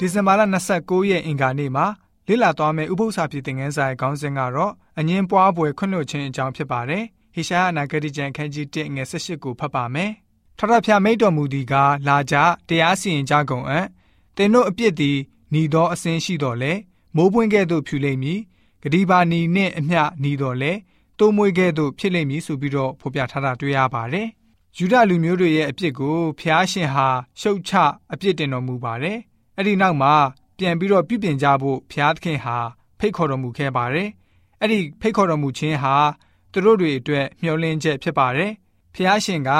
ဒီဇင်ဘာလ29ရက်အင်္ဂါနေ့မှာလေ့လာသွားမယ့်ဥပုသ္စာဖြစ်တဲ့ငန်းစာရဲ့ခေါင်းစဉ်ကတော့အငင်းပွားပွဲခွင့်လွှတ်ခြင်းအကြောင်းဖြစ်ပါတယ်။ဟေရှာယအနာဂတိကျမ်းခန်းကြီး1ငယ်18ကိုဖတ်ပါမယ်။ထထဖျားမိတ်တော်မူသည်ကလာကြတရားစီရင်ကြကုန်အံ့။တင်တို့အပြစ်သည်ညီသောအစင်းရှိတော်လဲမိုးပွင့်ကဲ့သို့ဖြူလိမ့်မည်။ဂဒီပါနီနှင့်အမျှညီတော်လဲတိုးမွေးကဲ့သို့ဖြစ်လိမ့်မည်ဆိုပြီးတော့ဖော်ပြထားတာတွေ့ရပါတယ်။ယူဒလူမျိုးတွေရဲ့အပြစ်ကိုဖျားရှင်ဟာရှုတ်ချအပြစ်တင်တော်မူပါတယ်။ အဲ့ဒီနောက်မှာပြန်ပြီးတော့ပြုပြင်ကြဖို့ဘုရားသခင်ဟာဖိတ်ခေါ်တော်မူခဲ့ပါတယ်။အဲ့ဒီဖိတ်ခေါ်တော်မူခြင်းဟာသူတို့တွေအတွက်မျှော်လင့်ချက်ဖြစ်ပါတယ်။ဘုရားရှင်က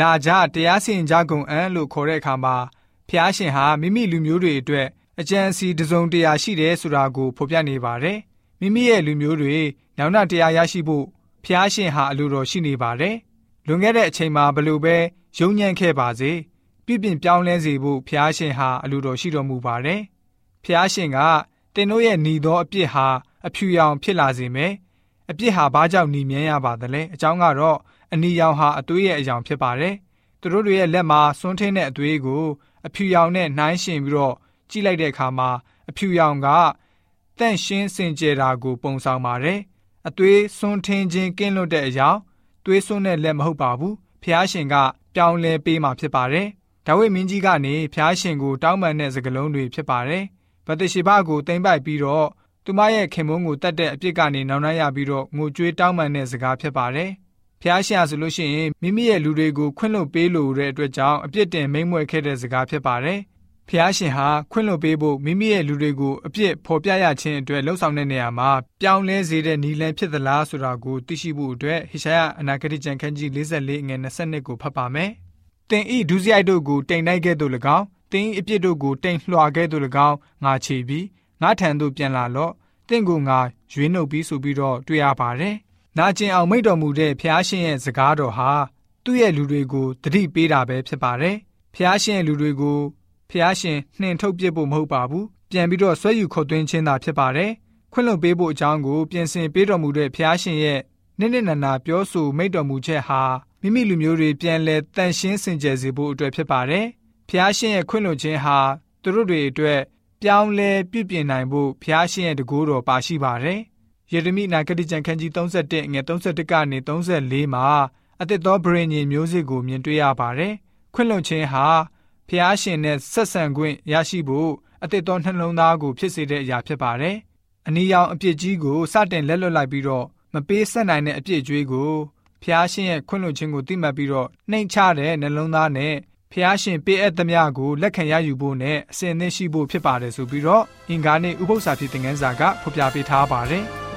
လာကြတရားစီရင်ကြကုန်အံ့လို့ခေါ်တဲ့အခါမှာဘုရားရှင်ဟာမိမိလူမျိုးတွေအတွက်အကြံစီတစုံတရာရှိတယ်ဆိုတာကိုဖော်ပြနေပါတယ်။မိမိရဲ့လူမျိုးတွေနောက်နောက်တရားရရှိဖို့ဘုရားရှင်ဟာအလိုတော်ရှိနေပါတယ်။လွန်ခဲ့တဲ့အချိန်မှာဘလို့ပဲယုံညံ့ခဲ့ပါစေ ပြပြပြောင်းလဲစေဖို့ဘုရားရှင်ဟာအလိုတော်ရှိတော်မူပါတယ်။ဖျားရှင်ကတင်တို့ရဲ့หนีသောအပြစ်ဟာအဖြူရောင်ဖြစ်လာစေမယ်အပြစ်ဟာဘာကြောင့်หนีမြဲရပါသလဲအကြောင်းကတော့အနီရောင်ဟာအသွေးရဲ့အယောင်ဖြစ်ပါတယ်သူတို့တွေရဲ့လက်မှာစွန်းထင်းတဲ့အသွေးကိုအဖြူရောင်နဲ့နှိုင်းရှင်ပြီးတော့ကြည့်လိုက်တဲ့အခါမှာအဖြူရောင်ကတန့်ရှင်းစင်ကြယ်တာကိုပုံဆောင်ပါတယ်အသွေးစွန်းထင်းခြင်းကင်းလွတ်တဲ့အရာသွေးစွန်းတဲ့လက်မဟုတ်ပါဘူးဖျားရှင်ကပြောင်းလဲပေးมาဖြစ်ပါတယ် ဒါဝိမင်းကြီးကနေဖျားရှင်ကိုတောင်းပန်တဲ့စကားလုံးတွေဖြစ်ပါတယ်ဗတရှိဘကိုတင်ပိုက်ပြီးတော့သူမရဲ့ခင်မုန်းကိုတတ်တဲ့အပြစ်ကနေနောင်နှရပြီးတော့ငိုကြွေးတောင်းပန်တဲ့စကားဖြစ်ပါတယ်။ဖျားရှာဆိုလို့ရှိရင်မိမိရဲ့လူတွေကိုခွင့်လွှတ်ပေးလို့တဲ့အတွက်ကြောင့်အပြစ်တင်မိမ့်မွဲခဲ့တဲ့စကားဖြစ်ပါတယ်။ဖျားရှင်ဟာခွင့်လွှတ်ပေးဖို့မိမိရဲ့လူတွေကိုအပြစ်ဖော်ပြရခြင်းအတွက်လှုံ့ဆော်တဲ့နေရာမှာပြောင်းလဲစေတဲ့နီလန်ဖြစ်သလားဆိုတာကိုသိရှိဖို့အတွက်ဟေရှာယအနာဂတိကျမ်းခန်းကြီး44ငွေ22ကိုဖတ်ပါမယ်။ တင်ဤဒုစရိုက်တို့ကိုတိမ်တိုက်ခဲ့သို့၎င်းသင်အပြစ်တို့ကိုတိမ်လွှာခဲ့သူ၎င်းငါချေပြီးငါထံသို့ပြန်လာလော့တင့်ကိုငါရွေးနှုတ်ပြီးဆိုပြီးတော့တွေ့ရပါတယ်။နာကျင်အောင်မိတ်တော်မူတဲ့ဖျားရှင်ရဲ့စကားတော်ဟာသူ့ရဲ့လူတွေကိုတတိပေးတာပဲဖြစ်ပါတယ်။ဖျားရှင်ရဲ့လူတွေကိုဖျားရှင်နှင်ထုတ်ပစ်ဖို့မဟုတ်ပါဘူး။ပြန်ပြီးတော့ဆွဲယူခေါ်သွင်းခြင်းသာဖြစ်ပါတယ်။ခွင့်လွှတ်ပေးဖို့အကြောင်းကိုပြင်ဆင်ပေးတော်မူတဲ့ဖျားရှင်ရဲ့နစ်နစ်နာနာပြောဆိုမိတ်တော်မူချက်ဟာ မိမိလူမျိုးတွေပြန်လဲတန်ရှင်းစင်ကြယ်စေဖို့အတွက်ဖြစ်ပါတယ်။ဖျားရှင်ရဲ့ခွင့်လွှတ်ခြင်းဟာသူတို့တွေအတွက်ပြောင်းလဲပြုပြင်နိုင်ဖို့ဖျားရှင်ရဲ့တကူတော်ပါရှိပါတယ်။ယေရမိနာဂတိကျမ်းခန်းကြီး31ငွေ31ကနေ34မှာအသစ်သောဗြိဉ္ဉ်မျိုးစစ်ကိုမြင်တွေ့ရပါတယ်။ခွင့်လွှတ်ခြင်းဟာဖျားရှင်နဲ့ဆက်ဆံခွင့်ရရှိဖို့အသစ်သောနှလုံးသားကိုဖြစ်စေတဲ့အရာဖြစ်ပါတယ်။အနီရောင်အပြစ်ကြီးကိုစတင်လက်လွတ်လိုက်ပြီးတော့မပေးဆက်နိုင်တဲ့အပြစ်ကြွေးကို ဖျားရှင်ရဲ့ခွင့်လွှတ်ခြင်းကိုသိမှတ်ပြီးတော့နှိမ်ချတဲ့နှလုံးသားနဲ့ဖျားရှင်ပေးအပ်သမျှကိုလက်ခံရယူဖို့နဲ့အစဉ်အသင့်ရှိဖို့ဖြစ်ပါတယ်ဆိုပြီးတော့အင်္ဂါနေ့ဥပု္ပ္ပစာဖြစ်တဲ့ငန်းစာကဖော်ပြပေးထားပါတယ်။